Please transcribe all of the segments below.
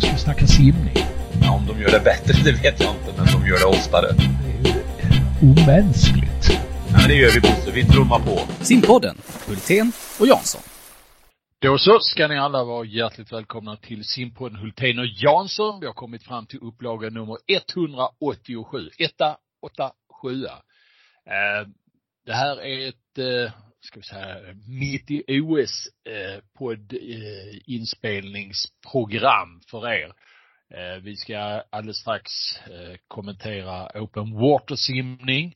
Ska vi snacka simning. Ja, om de gör det bättre, det vet jag inte, men de gör det oftare. Det är ju omänskligt. Ja, men det gör vi Bosse, vi trummar på. Simpodden, Hultén och Jansson. Då så ska ni alla vara hjärtligt välkomna till simpodden Hultén och Jansson. Vi har kommit fram till upplaga nummer 187. 187. Eh, det här är ett, eh, ska vi säga, mitt i OS eh, podd eh, inspelningsprogram för er. Eh, vi ska alldeles strax eh, kommentera open water simning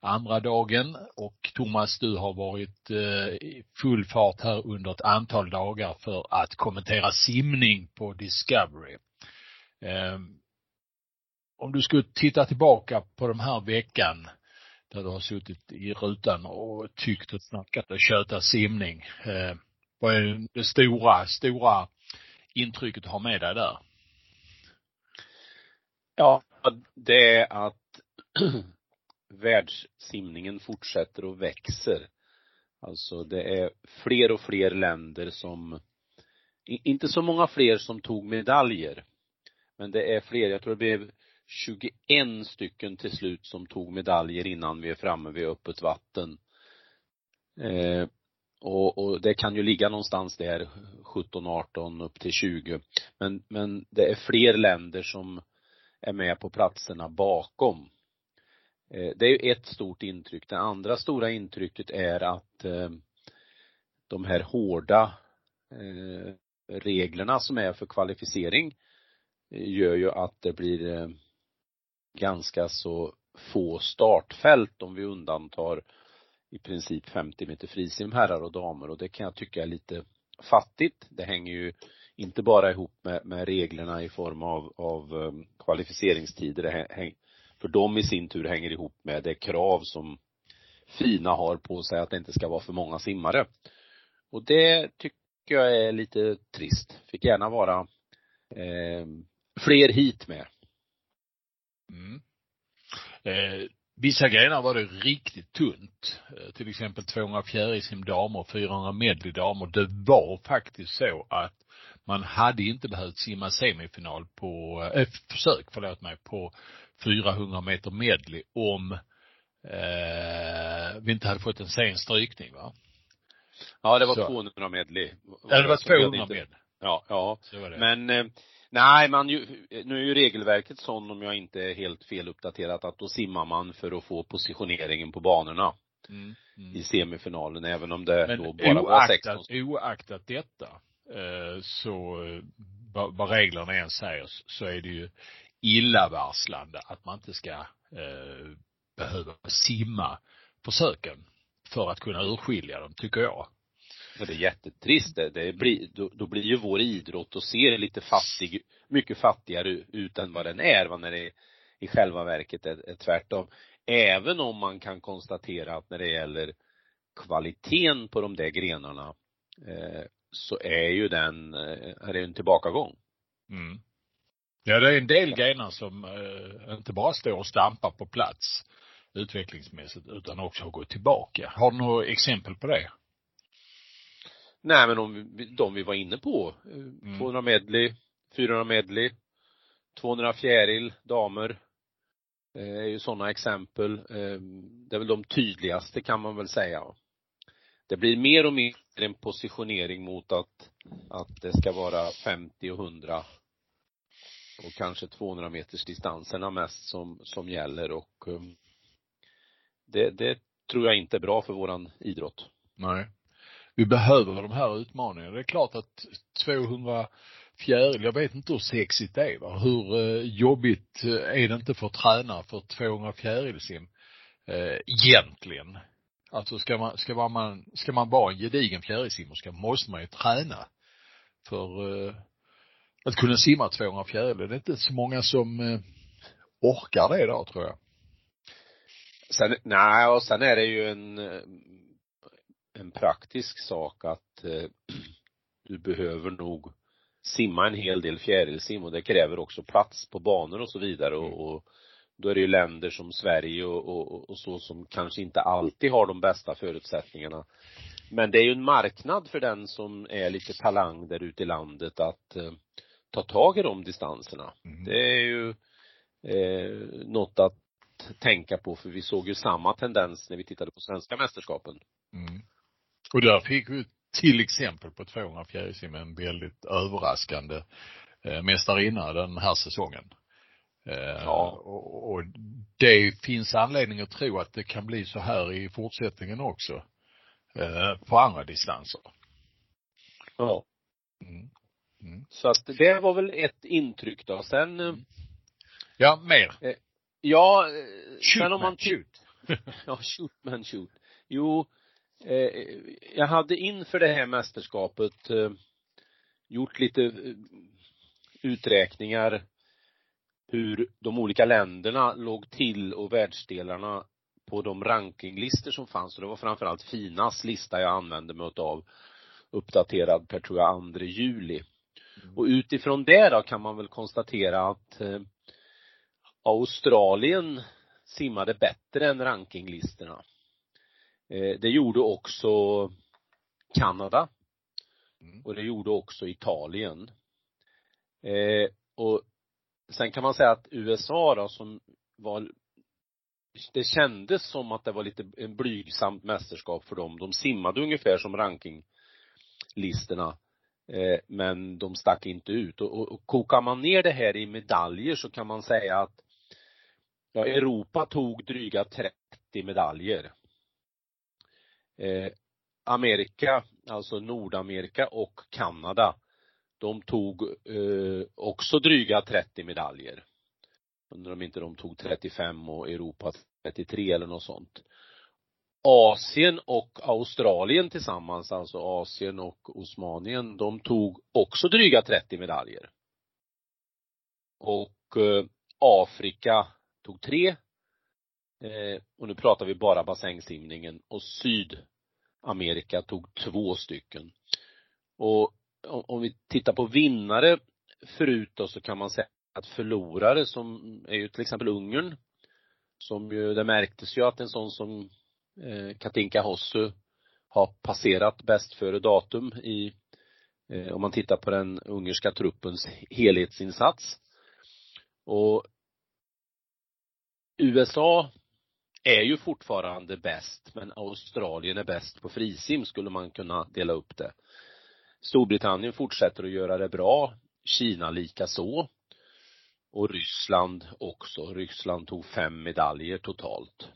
andra dagen och Thomas du har varit eh, i full fart här under ett antal dagar för att kommentera simning på Discovery. Eh, om du skulle titta tillbaka på den här veckan där du har suttit i rutan och tyckt och snackat och tjötat simning. Eh, vad är det stora, stora intrycket du har med dig där? Ja, det är att världssimningen fortsätter och växer. Alltså det är fler och fler länder som, inte så många fler som tog medaljer. Men det är fler, jag tror det blev 21 stycken till slut som tog medaljer innan vi är framme vid öppet vatten. Eh, och, och det kan ju ligga någonstans där 17, 18 upp till 20. Men, men det är fler länder som är med på platserna bakom. Eh, det är ju ett stort intryck. Det andra stora intrycket är att eh, de här hårda eh, reglerna som är för kvalificering eh, gör ju att det blir eh, ganska så få startfält om vi undantar i princip 50 meter frisim herrar och damer och det kan jag tycka är lite fattigt. Det hänger ju inte bara ihop med, med reglerna i form av, av eh, kvalificeringstider. Det häng, för de i sin tur hänger ihop med det krav som FINA har på sig att det inte ska vara för många simmare. Och det tycker jag är lite trist. Fick gärna vara eh, fler hit med. Mm. Eh, vissa grenar var det riktigt tunt. Eh, till exempel 200 fjärilsim damer och 400 medley damer. Det var faktiskt så att man hade inte behövt simma semifinal på, eh, försök, förlåt mig, på 400 meter medley om eh, vi inte hade fått en sen strykning va? Ja, det var så. 200 medley. Ja, det var 200 medley. Ja, ja. Men eh, nej, man ju, nu är ju regelverket sån om jag inte är helt feluppdaterat att då simmar man för att få positioneringen på banorna. Mm, mm. i semifinalen, även om det Men då bara var 16. oaktat detta, eh, så, eh, vad reglerna än säger, så är det ju illavarslande att man inte ska eh, behöva simma försöken för att kunna urskilja dem, tycker jag. Och det är jättetrist det. det blir, då, då blir ju vår idrott och ser lite fattig, mycket fattigare ut än vad den är, vad när det i själva verket är, är tvärtom. Även om man kan konstatera att när det gäller kvaliteten på de där grenarna eh, så är ju den, eh, är det en tillbakagång. Mm. Ja, det är en del grenar som eh, inte bara står och stampar på plats utvecklingsmässigt utan också har gått tillbaka. Har du några exempel på det? Nej men de, de vi var inne på, eh, mm. 200 medley, 400 medley, 200 fjäril, damer, eh, är ju sådana exempel. Eh, det är väl de tydligaste kan man väl säga. Det blir mer och mer en positionering mot att, att det ska vara 50 och 100 och kanske 200 meters distanserna mest som, som gäller och um, det, det tror jag inte är bra för våran idrott. Nej. Vi behöver de här utmaningarna. Det är klart att 200 fjäril, jag vet inte hur sexigt det är va. Hur eh, jobbigt eh, är det inte för att träna för 200 fjärilsim eh, egentligen? Alltså ska man, ska man, ska man vara en gedigen fjärilsimmerska måste man ju träna. För eh, att kunna simma 200 fjäril. Det är inte så många som eh, orkar det idag tror jag. Sen, nej, och sen är det ju en, eh, en praktisk sak att eh, du behöver nog simma en hel del fjärilsim och det kräver också plats på banor och så vidare och, mm. och då är det ju länder som Sverige och, och, och, så som kanske inte alltid har de bästa förutsättningarna. Men det är ju en marknad för den som är lite talang där ute i landet att eh, ta tag i de distanserna. Mm. Det är ju eh, något att tänka på för vi såg ju samma tendens när vi tittade på svenska mästerskapen. Mm. Och där fick vi till exempel på 200 fjärilsim en väldigt överraskande eh, mästarinna den här säsongen. Eh, Ja. och, och det finns anledning att tro att det kan bli så här i fortsättningen också. Eh, på andra distanser. Ja. Mm. Mm. Så att det var väl ett intryck då. Sen, eh, Ja, mer. ja, eh, Shoot sen om man shoot. Ja, shoot man shoot. Jo, eh, jag hade inför det här mästerskapet eh, gjort lite eh, uträkningar hur de olika länderna låg till och världsdelarna på de rankinglistor som fanns och det var framförallt Finas lista jag använde mig av uppdaterad per tror jag 2 juli. Och utifrån det då kan man väl konstatera att eh, Australien simmade bättre än rankinglistorna. Eh, det gjorde också Kanada. Mm. Och det gjorde också Italien. Eh, och sen kan man säga att USA då som var det kändes som att det var lite en blygsamt mästerskap för dem. De simmade ungefär som rankinglistorna. Eh, men de stack inte ut. Och, och, och kokar man ner det här i medaljer så kan man säga att ja, Europa tog dryga 30 medaljer. Eh, Amerika, alltså Nordamerika och Kanada, de tog eh, också dryga 30 medaljer. Undrar om inte de tog 35 och Europa 33 eller något sånt. Asien och Australien tillsammans, alltså Asien och Osmanien, de tog också dryga 30 medaljer. Och eh, Afrika tog tre. Eh, och nu pratar vi bara bassängsimningen och Sydamerika tog två stycken. Och om, om vi tittar på vinnare förut då så kan man säga att förlorare som är ju till exempel Ungern som ju, det märktes ju att en sån som eh, Katinka Hossu har passerat bäst före datum i, eh, om man tittar på den ungerska truppens helhetsinsats. Och USA är ju fortfarande bäst, men Australien är bäst på frisim skulle man kunna dela upp det. Storbritannien fortsätter att göra det bra, Kina lika så. Och Ryssland också. Ryssland tog fem medaljer totalt.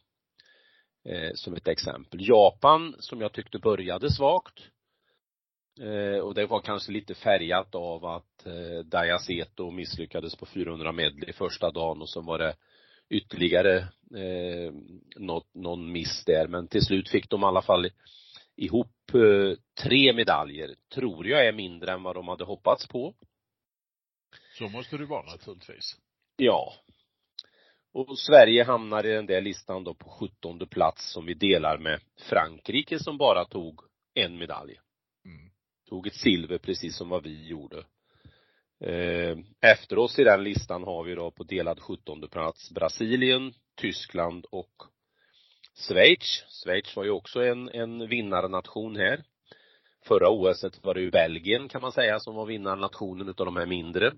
Eh, som ett exempel. Japan, som jag tyckte började svagt. Eh, och det var kanske lite färgat av att eh, Dayaseto misslyckades på 400 medley första dagen och så var det ytterligare eh, något, någon miss där. Men till slut fick de i alla fall ihop eh, tre medaljer, tror jag är mindre än vad de hade hoppats på. Så måste det vara naturligtvis. Ja. Och Sverige hamnar i den där listan då på 17 plats som vi delar med Frankrike som bara tog en medalj. Mm. Tog ett silver precis som vad vi gjorde. Eh, Efter oss i den listan har vi då på delad 17 plats Brasilien, Tyskland och Schweiz. Schweiz var ju också en, en vinnarnation här. Förra OS var det ju Belgien kan man säga som var vinnarnationen utav de här mindre.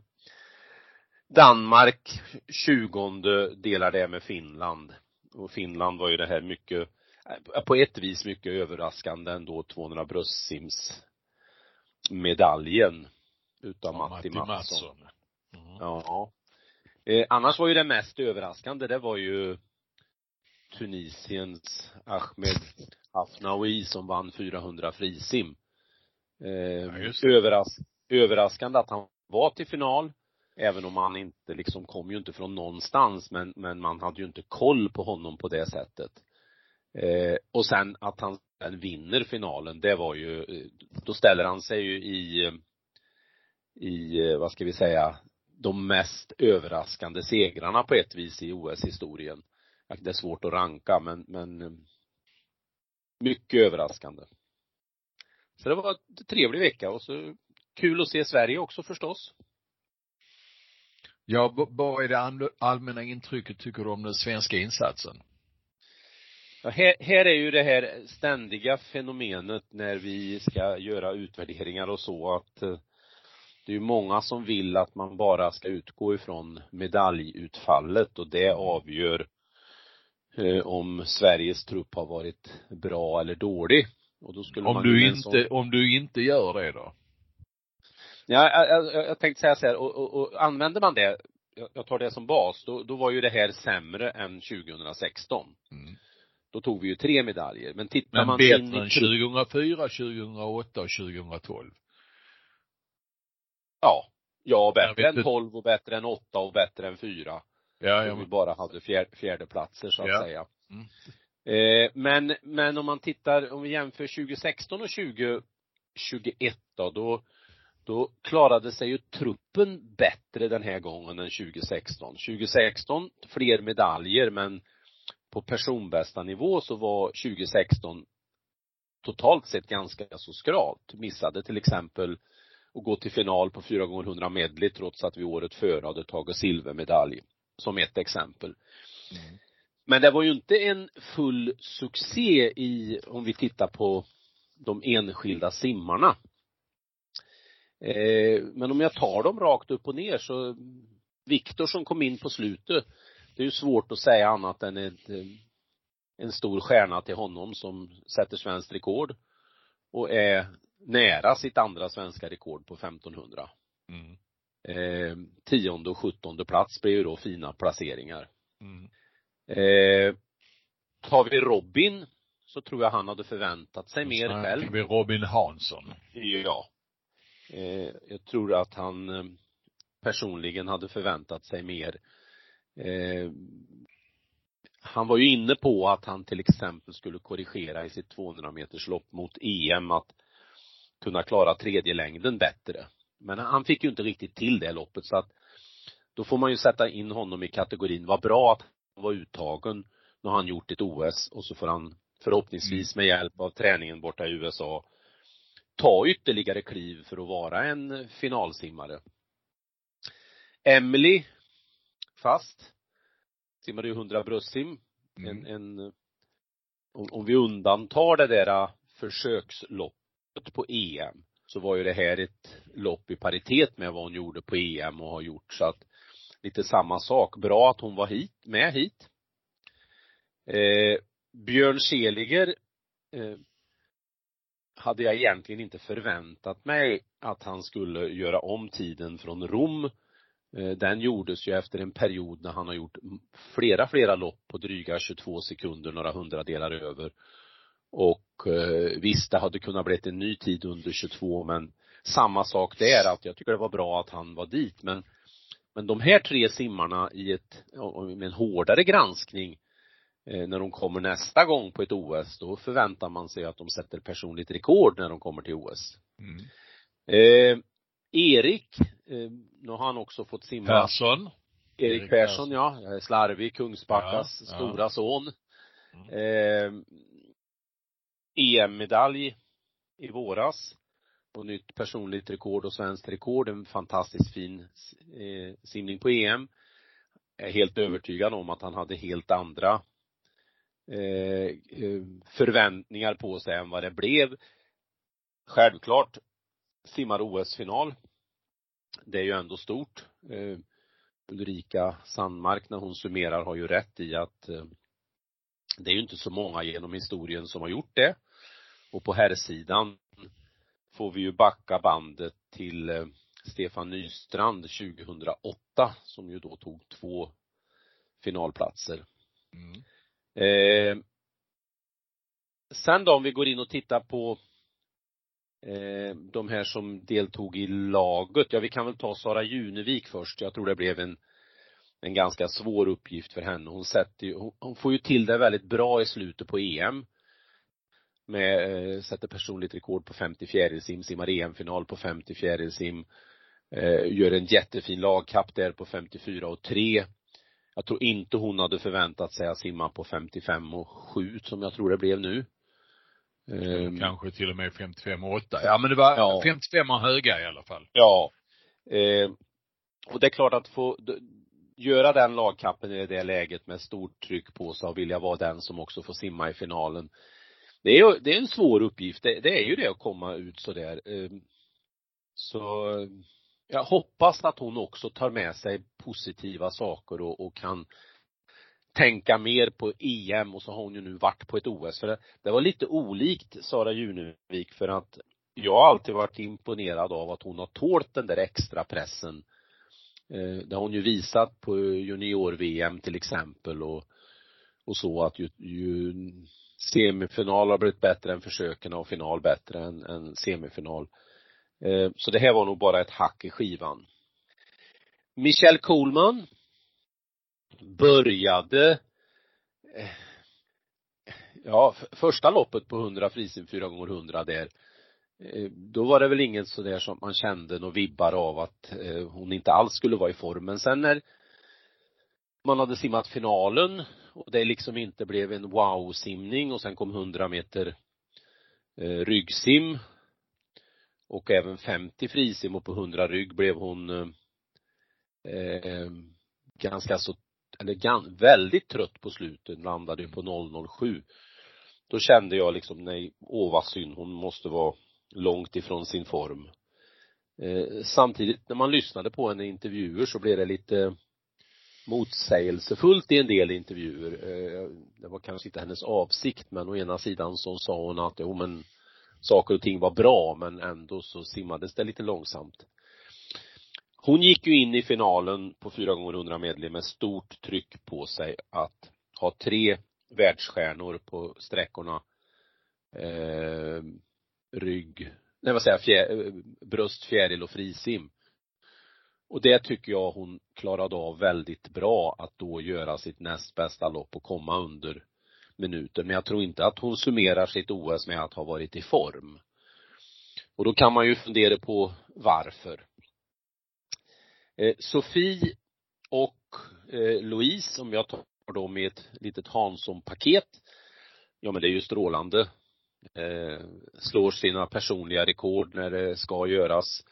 Danmark 20 delar det med Finland. Och Finland var ju det här mycket, eh, på ett vis mycket överraskande ändå 200 bröstsims medaljen utav Ja, Matti Mattsson. Mm. Ja. Eh, annars var ju det mest överraskande, det var ju Tunisiens Ahmed Afnaoui som vann 400 frisim. Eh, Ja, överras överraskande att han var till final, även om han inte liksom kom ju inte från någonstans, men, men man hade ju inte koll på honom på det sättet. Eh, och sen att han sen vinner finalen, det var ju, eh, då ställer han sig ju i, i, eh, vad ska vi säga, de mest överraskande segrarna på ett vis i OS-historien. Det är svårt att ranka men, men eh, mycket överraskande. Så det var en trevlig vecka och så kul att se Sverige också förstås. Ja, vad är det all- allmänna intrycket tycker du om den svenska insatsen? Ja, här, här är ju det här ständiga fenomenet när vi ska göra utvärderingar och så att eh, det är ju många som vill att man bara ska utgå ifrån medaljutfallet och det avgör eh, om Sveriges trupp har varit bra eller dålig. Och då skulle Om man du inte, om du inte gör det då? Ja, jag, jag, jag tänkte säga så här, och, och, och använder man det, jag, tar det som bas, då, då var ju det här sämre än 2016. Mm. Då tog vi ju tre medaljer. Men tittar Men man bättre in i än trupp- 2004, 2008 och 2012. Ja. Ja, bättre än inte. 12 och bättre än 8 och bättre än 4. Ja, Om ja, vi men, bara hade fjärde, fjärde platser så att Ja. säga. Mm. Eh, men, men om man tittar, om vi jämför 2016 och 2021 då, då, då klarade sig ju truppen bättre den här gången än 2016. 2016 fler medaljer men på personbästa nivå så var 2016 totalt sett ganska så skralt. Missade till exempel att gå till final på 4 gånger 100 medley trots att vi året före hade tagit silvermedalj. Som ett exempel. Mm. Men det var ju inte en full succé i, om vi tittar på de enskilda simmarna. Eh, men om jag tar dem rakt upp och ner så, Viktor som kom in på slutet, det är ju svårt att säga annat än ett, en stor stjärna till honom som sätter svenskt rekord och är nära sitt andra svenska rekord på 1500. mm. Eh, tionde och sjuttonde plats blir ju då fina placeringar. Mm. Eh, tar vi Robin så tror jag han hade förväntat sig mer själv. fick vi Robin Hansson. Ja. Eh, jag tror att han eh, personligen hade förväntat sig mer. Eh, han var ju inne på att han till exempel skulle korrigera i sitt 200 meters lopp mot EM att kunna klara tredje längden bättre. Men han fick ju inte riktigt till det loppet så att då får man ju sätta in honom i kategorin, vad bra att han var uttagen. Nu har han gjort ett OS och så får han förhoppningsvis med hjälp av träningen borta i USA ta ytterligare kliv för att vara en finalsimmare. Emily fast simmade ju 100 bröstsim. Mm. En, en, om, vi undantar det där försöksloppet på EM så var ju det här ett lopp i paritet med vad hon gjorde på EM och har gjort så att lite samma sak. Bra att hon var hit, med hit. Eh, Björn Seliger eh, hade jag egentligen inte förväntat mig att han skulle göra om tiden från Rom. Eh, Den gjordes ju efter en period när han har gjort flera, flera lopp på dryga 22 sekunder, några hundradelar över. Och visst, det hade kunnat bli en ny tid under 22 men samma sak där att jag tycker det var bra att han var dit men men de här tre simmarna i ett, ja, med en hårdare granskning eh, när de kommer nästa gång på ett OS, då förväntar man sig att de sätter personligt rekord när de kommer till OS. Mm. Eh, Erik, eh, nu har han också fått simma. Persson. Erik Erik Persson, ja. Jag är Slarvig, Kungsbackas Ja, ja. stora son. Mm. Eh, EM-medalj i våras. Och nytt personligt rekord och svenskt rekord. En fantastiskt fin eh, simning på EM. Jag är helt övertygad om att han hade helt andra eh, eh, förväntningar på sig än vad det blev. Självklart simmar OS-final. Det är ju ändå stort. Ulrika Sandmark när hon summerar har ju rätt i att det är ju inte så många genom historien som har gjort det. Och på herrsidan får vi ju backa bandet till eh, Stefan Nystrand 2008 som ju då tog två finalplatser. Mm. Eh, sen då om vi går in och tittar på eh, de här som deltog i laget. Ja, vi kan väl ta Sara Junevik först. Jag tror det blev en en ganska svår uppgift för henne. Hon sätter ju, hon, hon får ju till det väldigt bra i slutet på EM. Med, eh, sätter personligt rekord på 50 fjärilsim, simmar EM-final på 50 fjärilsim. Eh, gör en jättefin lagkapp där på 54 och 3. Jag tror inte hon hade förväntat sig att simma på 55 och 7 som jag tror det blev nu. Ehm, Kanske till och med 55 och 8. Ja men det var Ja. 55 och höga i alla fall. Ja. Eh, och det är klart att få göra den lagkappen i det läget med stort tryck på sig och vilja vara den som också får simma i finalen. Det är det är en svår uppgift. Det, det är ju det att komma ut sådär. Eh, så jag hoppas att hon också tar med sig positiva saker och, och kan tänka mer på EM och så har hon ju nu varit på ett OS. För det, det var lite olikt Sara Junevik för att jag har alltid varit imponerad av att hon har tålt den där extra pressen. Eh, det har hon ju visat på junior-VM till exempel och, och så att ju, ju semifinal har blivit bättre än försöken och final bättre än, än semifinal. Eh, så det här var nog bara ett hack i skivan. Michelle Kohlman började eh, ja, första loppet på 100 frisim 4 gånger 100 där eh, då var det väl inget sådär som man kände några vibbar av att eh, hon inte alls skulle vara i form. Men sen när man hade simmat finalen och det liksom inte blev en wow-simning och sen kom 100 meter ryggsim och även 50 frisim och på 100 rygg blev hon eh, ganska så, eller gan, väldigt trött på slutet, landade ju på 007. Då kände jag liksom, nej, åh vad synd, hon måste vara långt ifrån sin form. Eh, samtidigt när man lyssnade på henne i intervjuer så blev det lite motsägelsefullt i en del intervjuer. Eh, det var kanske inte hennes avsikt men å ena sidan så sa hon att, jo men saker och ting var bra men ändå så simmades det lite långsamt. Hon gick ju in i finalen på 4 gånger 100 medley med stort tryck på sig att ha tre världsstjärnor på sträckorna eh, rygg, nej vad säger jag, fjär, eh, bröst, fjäril och frisim. Och det tycker jag hon klarade av väldigt bra att då göra sitt näst bästa lopp och komma under minuten. Men jag tror inte att hon summerar sitt OS med att ha varit i form. Och då kan man ju fundera på varför. Eh, Sofie och eh, Louise, om jag tar dem i ett litet Hansson-paket, ja men det är ju strålande. Eh, slår sina personliga rekord när det ska göras.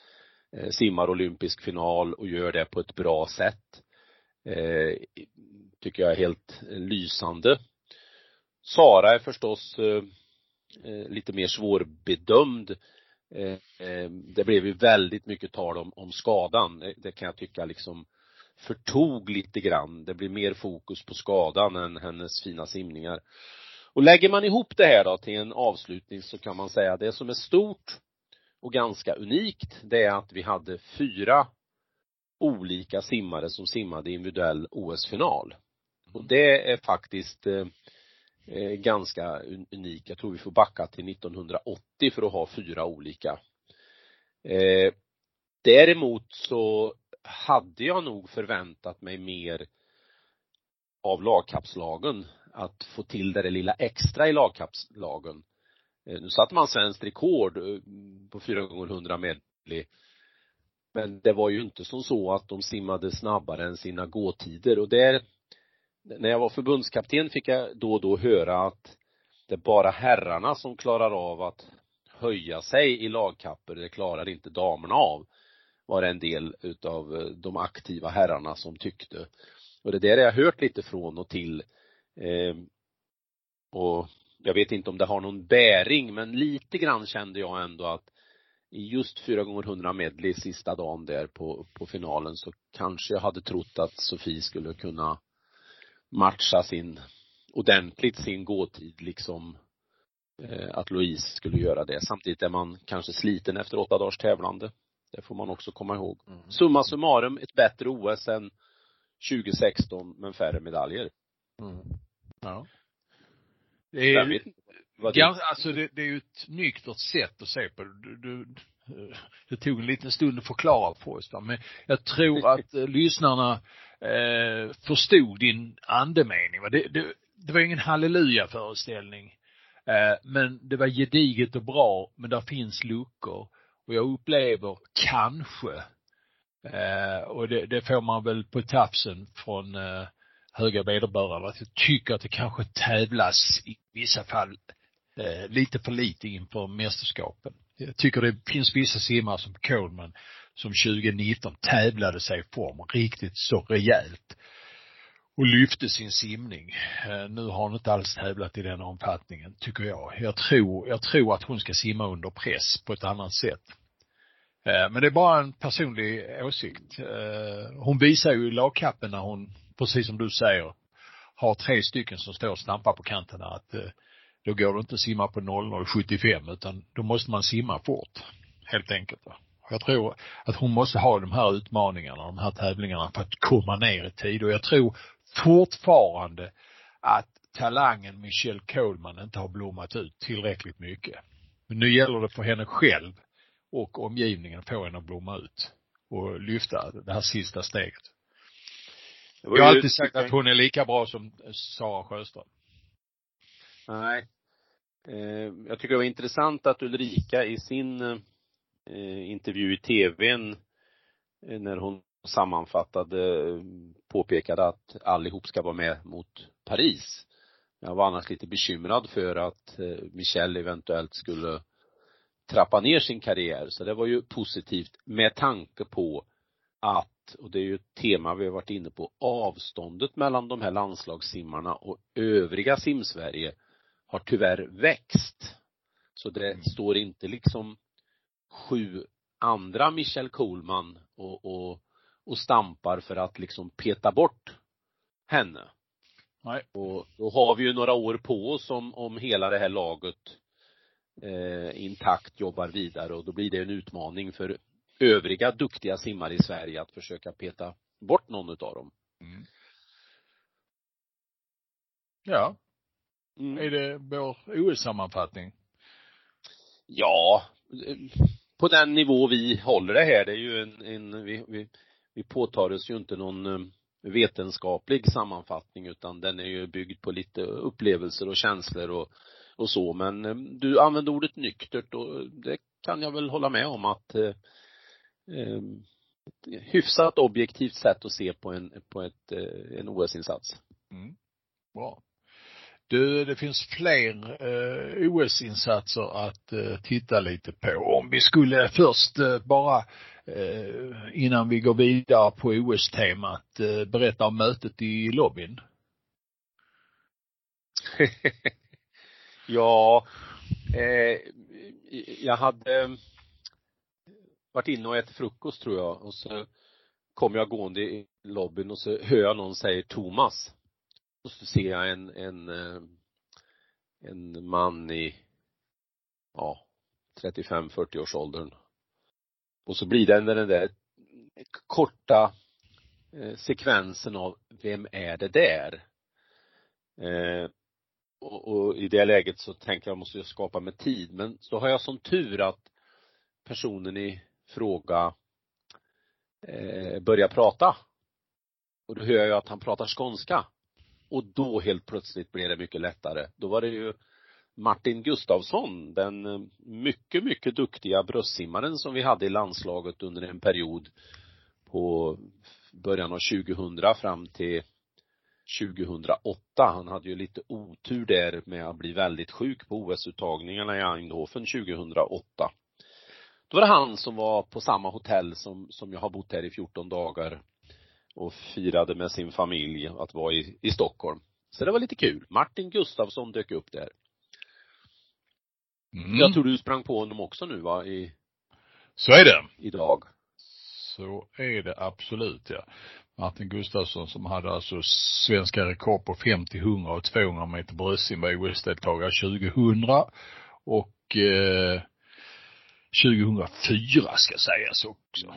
Eh, simmar olympisk final och gör det på ett bra sätt. Eh, tycker jag är helt lysande. Sara är förstås eh, eh lite mer svårbedömd. Eh, eh, det blev ju väldigt mycket tal om, om skadan. Eh, det kan jag tycka liksom förtog lite grann. Det blir mer fokus på skadan än hennes fina simningar. Och lägger man ihop det här då till en avslutning så kan man säga det som är stort och ganska unikt, det är att vi hade fyra olika simmare som simmade individuell OS-final. Och det är faktiskt eh, ganska unik. Jag tror vi får backa till 1980 för att ha fyra olika. Eh, däremot så hade jag nog förväntat mig mer av lagkapslagen att få till det lilla extra i lagkapslagen. Eh, nu satte man svenskt rekord eh, på 4 gånger 100 medley. Men det var ju inte som så att de simmade snabbare än sina gåtider och där när jag var förbundskapten fick jag då och då höra att det är bara herrarna som klarar av att höja sig i lagkapper, det klarar inte damerna av, var det en del utav eh, de aktiva herrarna som tyckte. Och det där har jag hört lite från och till. Eh, och jag vet inte om det har någon bäring, men lite grann kände jag ändå att i just 4 gånger 100 medley sista dagen där på, på finalen så kanske jag hade trott att Sofie skulle kunna matcha sin, ordentligt sin gåtid liksom eh, att Louise skulle göra det. Samtidigt är man kanske sliten efter åtta dagars tävlande. Det får man också komma ihåg. Mm. Summa summarum, ett bättre OS än 2016 men färre medaljer. Mm. Ja. Det är, vet, ganska, alltså det, det, är ju ett nyktert sätt att se på det. Du, du, det tog en liten stund att förklara för oss men jag tror att eh, lyssnarna eh, förstod din andemening. Det, det, det var ingen halleluja-föreställning. Eh, men det var gediget och bra, men där finns luckor. Och jag upplever kanske, eh, och det, det, får man väl på tafsen från eh, höga vederbörande, att jag tycker att det kanske tävlas i vissa fall eh, lite för lite inför mästerskapen. Jag tycker det finns vissa simmare som Coleman som 2019 tävlade sig i form riktigt så rejält och lyfte sin simning. Eh, nu har hon inte alls tävlat i den omfattningen, tycker jag. Jag tror, jag tror att hon ska simma under press på ett annat sätt. Eh, men det är bara en personlig åsikt. Eh, hon visar ju i lagkappen när hon, precis som du säger, har tre stycken som står och stampar på kanterna att eh, då går det inte att simma på 00.75 utan då måste man simma fort. Helt enkelt. Jag tror att hon måste ha de här utmaningarna, de här tävlingarna för att komma ner i tid och jag tror fortfarande att talangen Michelle Coleman inte har blommat ut tillräckligt mycket. Men nu gäller det för henne själv och omgivningen att få henne att blomma ut och lyfta det här sista steget. Jag har alltid sagt att hon är lika bra som Sara Sjöström. Nej. Eh, jag tycker det var intressant att Ulrika i sin eh, intervju i tvn eh, när hon sammanfattade påpekade att allihop ska vara med mot Paris. Jag var annars lite bekymrad för att Michelle eventuellt skulle trappa ner sin karriär. Så det var ju positivt med tanke på att, och det är ju ett tema vi har varit inne på, avståndet mellan de här landslagssimmarna och övriga simsverige har tyvärr växt. Så det mm. står inte liksom sju andra Michelle Coleman och, och, och stampar för att liksom peta bort henne. Nej. Och då har vi ju några år på oss om, om hela det här laget eh, intakt jobbar vidare och då blir det en utmaning för övriga duktiga simmare i Sverige att försöka peta bort någon utav dem. Mm. Ja. Mm. Är det vår OS-sammanfattning? Ja, på den nivå vi håller det här, det är ju en, en vi, vi, vi påtar oss ju inte någon eh, vetenskaplig sammanfattning utan den är ju byggd på lite upplevelser och känslor och och så men eh, du använde ordet nyktert och det kan jag väl hålla med om att eh, eh hyfsat objektivt sätt att se på en, på ett, eh, en OS-insats. Mm. Bra. Du, det finns fler eh, OS-insatser att eh, titta lite på. Om vi skulle först eh, bara innan vi går vidare på OS-temat berätta om mötet i lobbyn. Ja, eh, jag hade varit inne och ätit frukost tror jag och så kom jag gående i lobbyn och så hör jag någon säga Thomas. Och så ser jag en, en, eh, en man i, ja, 35-40 års åldern. Och så blir det den där korta eh, sekvensen av vem är det där? Eh, och, och, i det läget så tänker jag måste jag skapa mig tid. Men så har jag som tur att personen i fråga eh, börja prata. Och då hör jag att han pratar skånska. Och då helt plötsligt blev det mycket lättare. Då var det ju Martin Gustavsson, den eh, mycket, mycket duktiga bröstsimmaren som vi hade i landslaget under en period på början av 2000 fram till 2008. Han hade ju lite otur där med att bli väldigt sjuk på OS-uttagningarna i Eindhoven 2008. Då var det han som var på samma hotell som, som jag har bott här i 14 dagar och firade med sin familj att vara i, i Stockholm. Så det var lite kul. Martin Gustafsson dök upp där. Mm. Jag tror du sprang på honom också nu va, i Så är det. Idag. Så är det absolut ja. Martin Gustafsson som hade alltså svenska rekord på 50, 100 och 200 meter bröstsim var OS-deltagare 2000 och eh, 2004 ska sägas också.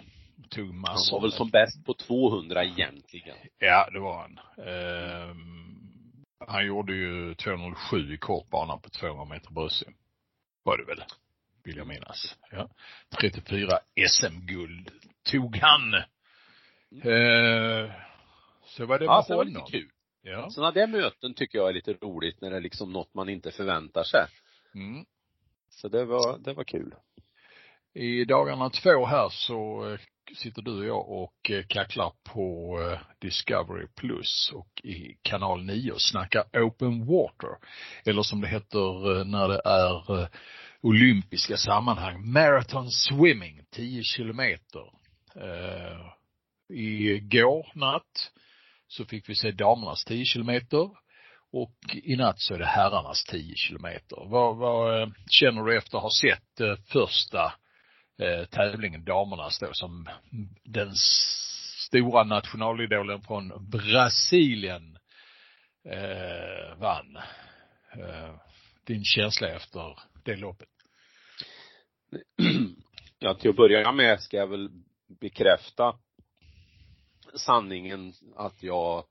Tog massor. Han var väl som bäst på 200 egentligen. Ja, det var han. Eh, han gjorde ju 207 i kortbanan på 200 meter bröstsim. Var det väl? Vill jag minnas. Ja. 34 SM-guld tog han. Eh, så var det ja, det var lite kul. Ja. Sådana där möten tycker jag är lite roligt när det är liksom något man inte förväntar sig. Mm. Så det var, det var kul. I dagarna två här så eh, sitter du och jag och eh, kacklar på eh, Discovery Plus och i kanal 9 och snackar Open Water. Eller som det heter när det är olympiska sammanhang, Marathon Swimming, 10 kilometer igår natt så fick vi se damernas 10 kilometer och i natt så är det herrarnas 10 kilometer. Vad, vad känner du efter att ha sett första eh, tävlingen, damernas då, som den stora nationalidolen från Brasilien eh, vann. Eh, din känsla efter det loppet? Ja, till att börja med ska jag väl bekräfta sanningen att jag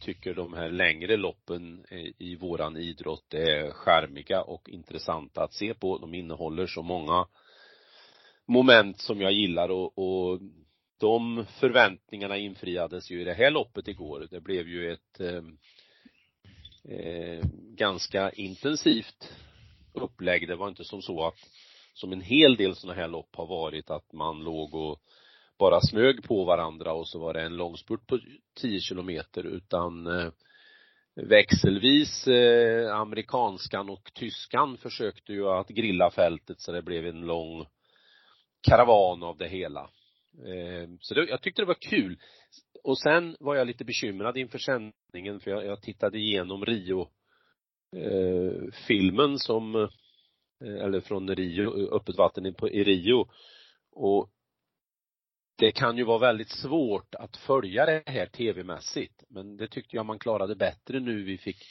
tycker de här längre loppen i våran idrott är skärmiga och intressanta att se på. De innehåller så många moment som jag gillar och, och de förväntningarna infriades ju i det här loppet igår. Det blev ju ett eh, eh, ganska intensivt upplägg. Det var inte som så att, som en hel del sådana här lopp har varit, att man låg och bara smög på varandra och så var det en långspurt på 10 kilometer utan eh, växelvis eh, amerikanskan och tyskan försökte ju att grilla fältet så det blev en lång karavan av det hela. Eh, så det, jag tyckte det var kul. Och sen var jag lite bekymrad inför sändningen för jag, jag tittade igenom Rio eh, filmen som eh, eller från Rio, öppet vatten i Rio och det kan ju vara väldigt svårt att följa det här tv-mässigt men det tyckte jag man klarade bättre nu vi fick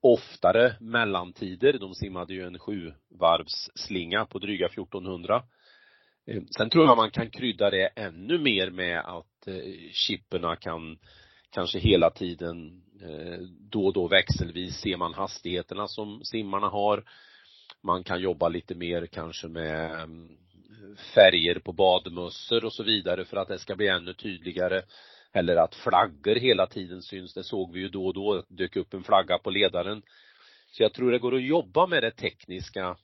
oftare mellantider. De simmade ju en sjuvarvsslinga på dryga 1400. Eh, sen tror jag man kan krydda det ännu mer med att eh, chipperna kan kanske hela tiden eh, då och då växelvis ser man hastigheterna som simmarna har. Man kan jobba lite mer kanske med mm, färger på badmössor och så vidare för att det ska bli ännu tydligare. Eller att flaggor hela tiden syns. Det såg vi ju då och då, dök upp en flagga på ledaren. Så jag tror det går att jobba med det tekniska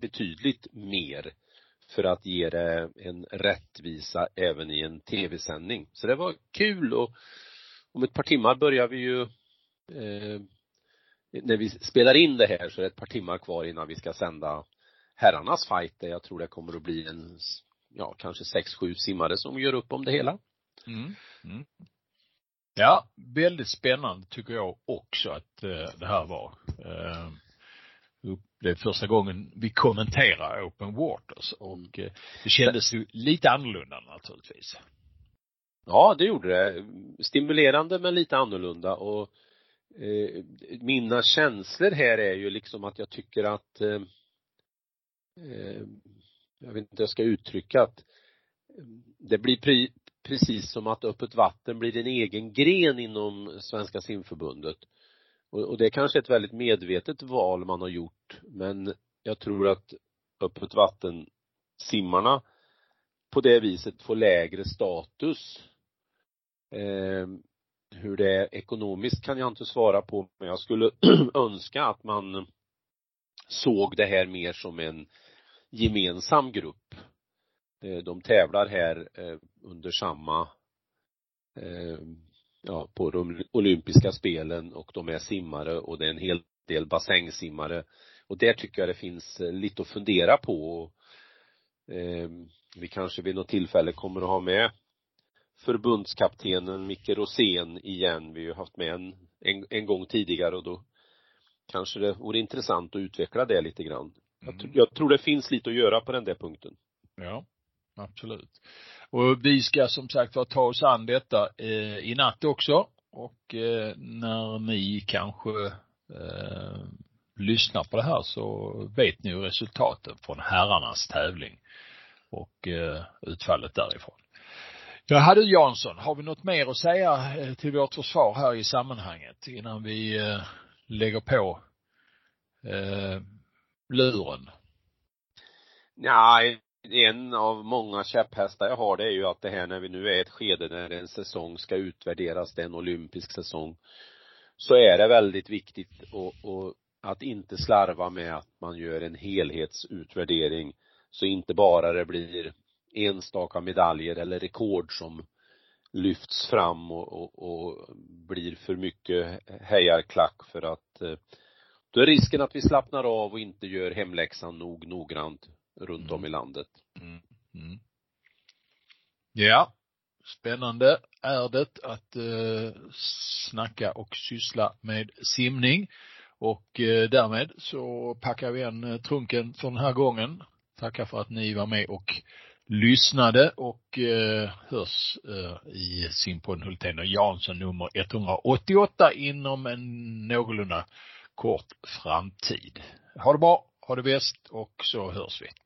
betydligt mer för att ge det en rättvisa även i en tv-sändning. Så det var kul och om ett par timmar börjar vi ju eh, när vi spelar in det här så är det ett par timmar kvar innan vi ska sända herrarnas fight där jag tror det kommer att bli en, ja, kanske sex, sju simmare som gör upp om det hela. Mm. Mm. Ja, väldigt spännande tycker jag också att eh, det här var. Eh, det är första gången vi kommenterar open waters och eh, det kändes ju lite annorlunda naturligtvis. Ja, det gjorde det. Stimulerande men lite annorlunda och eh, mina känslor här är ju liksom att jag tycker att eh, Eh, jag vet inte hur jag ska uttrycka att det blir pre, precis som att öppet vatten blir en egen gren inom Svenska simförbundet. Och, och det är kanske ett väldigt medvetet val man har gjort, men jag tror att öppet vatten simmarna på det viset får lägre status. Eh, hur det är ekonomiskt kan jag inte svara på, men jag skulle önska att man såg det här mer som en gemensam grupp. Eh, de tävlar här eh, under samma, eh, ja, på de olympiska spelen och de är simmare och det är en hel del bassängsimmare. Och där tycker jag det finns lite att fundera på. Vi kanske vid något tillfälle kommer att ha med förbundskaptenen Micke Rosén igen. Vi har ju haft med en, en, en gång tidigare och då kanske det vore intressant att utveckla det lite grann. Jag, mm. jag tror det finns lite att göra på den där punkten. Ja, absolut. Och vi ska som sagt var ta oss an detta eh, i natt också och eh, när ni kanske eh, lyssnar på det här så vet ni ju resultaten från herrarnas tävling och eh, utfallet därifrån. Ja, du Jansson, har vi något mer att säga eh, till vårt försvar här i sammanhanget innan vi eh, lägger på eh, luren? Nej, en av många käpphästar jag har det är ju att det här när vi nu är i ett skede när en säsong ska utvärderas, det är en olympisk säsong, så är det väldigt viktigt och, och att inte slarva med att man gör en helhetsutvärdering så inte bara det blir enstaka medaljer eller rekord som lyfts fram och, och, och blir för mycket hejarklack för att eh, då är risken att vi slappnar av och inte gör hemläxan nog noggrant runt om i landet. Mm. Mm. Ja, spännande är det att eh, snacka och syssla med simning. Och eh, därmed så packar vi en eh, trunken för den här gången. tackar för att ni var med och lyssnade och eh, hörs eh, i simpodden Hultén och Jansson nummer 188 inom en någorlunda kort framtid. Ha det bra, ha det bäst och så hörs vi.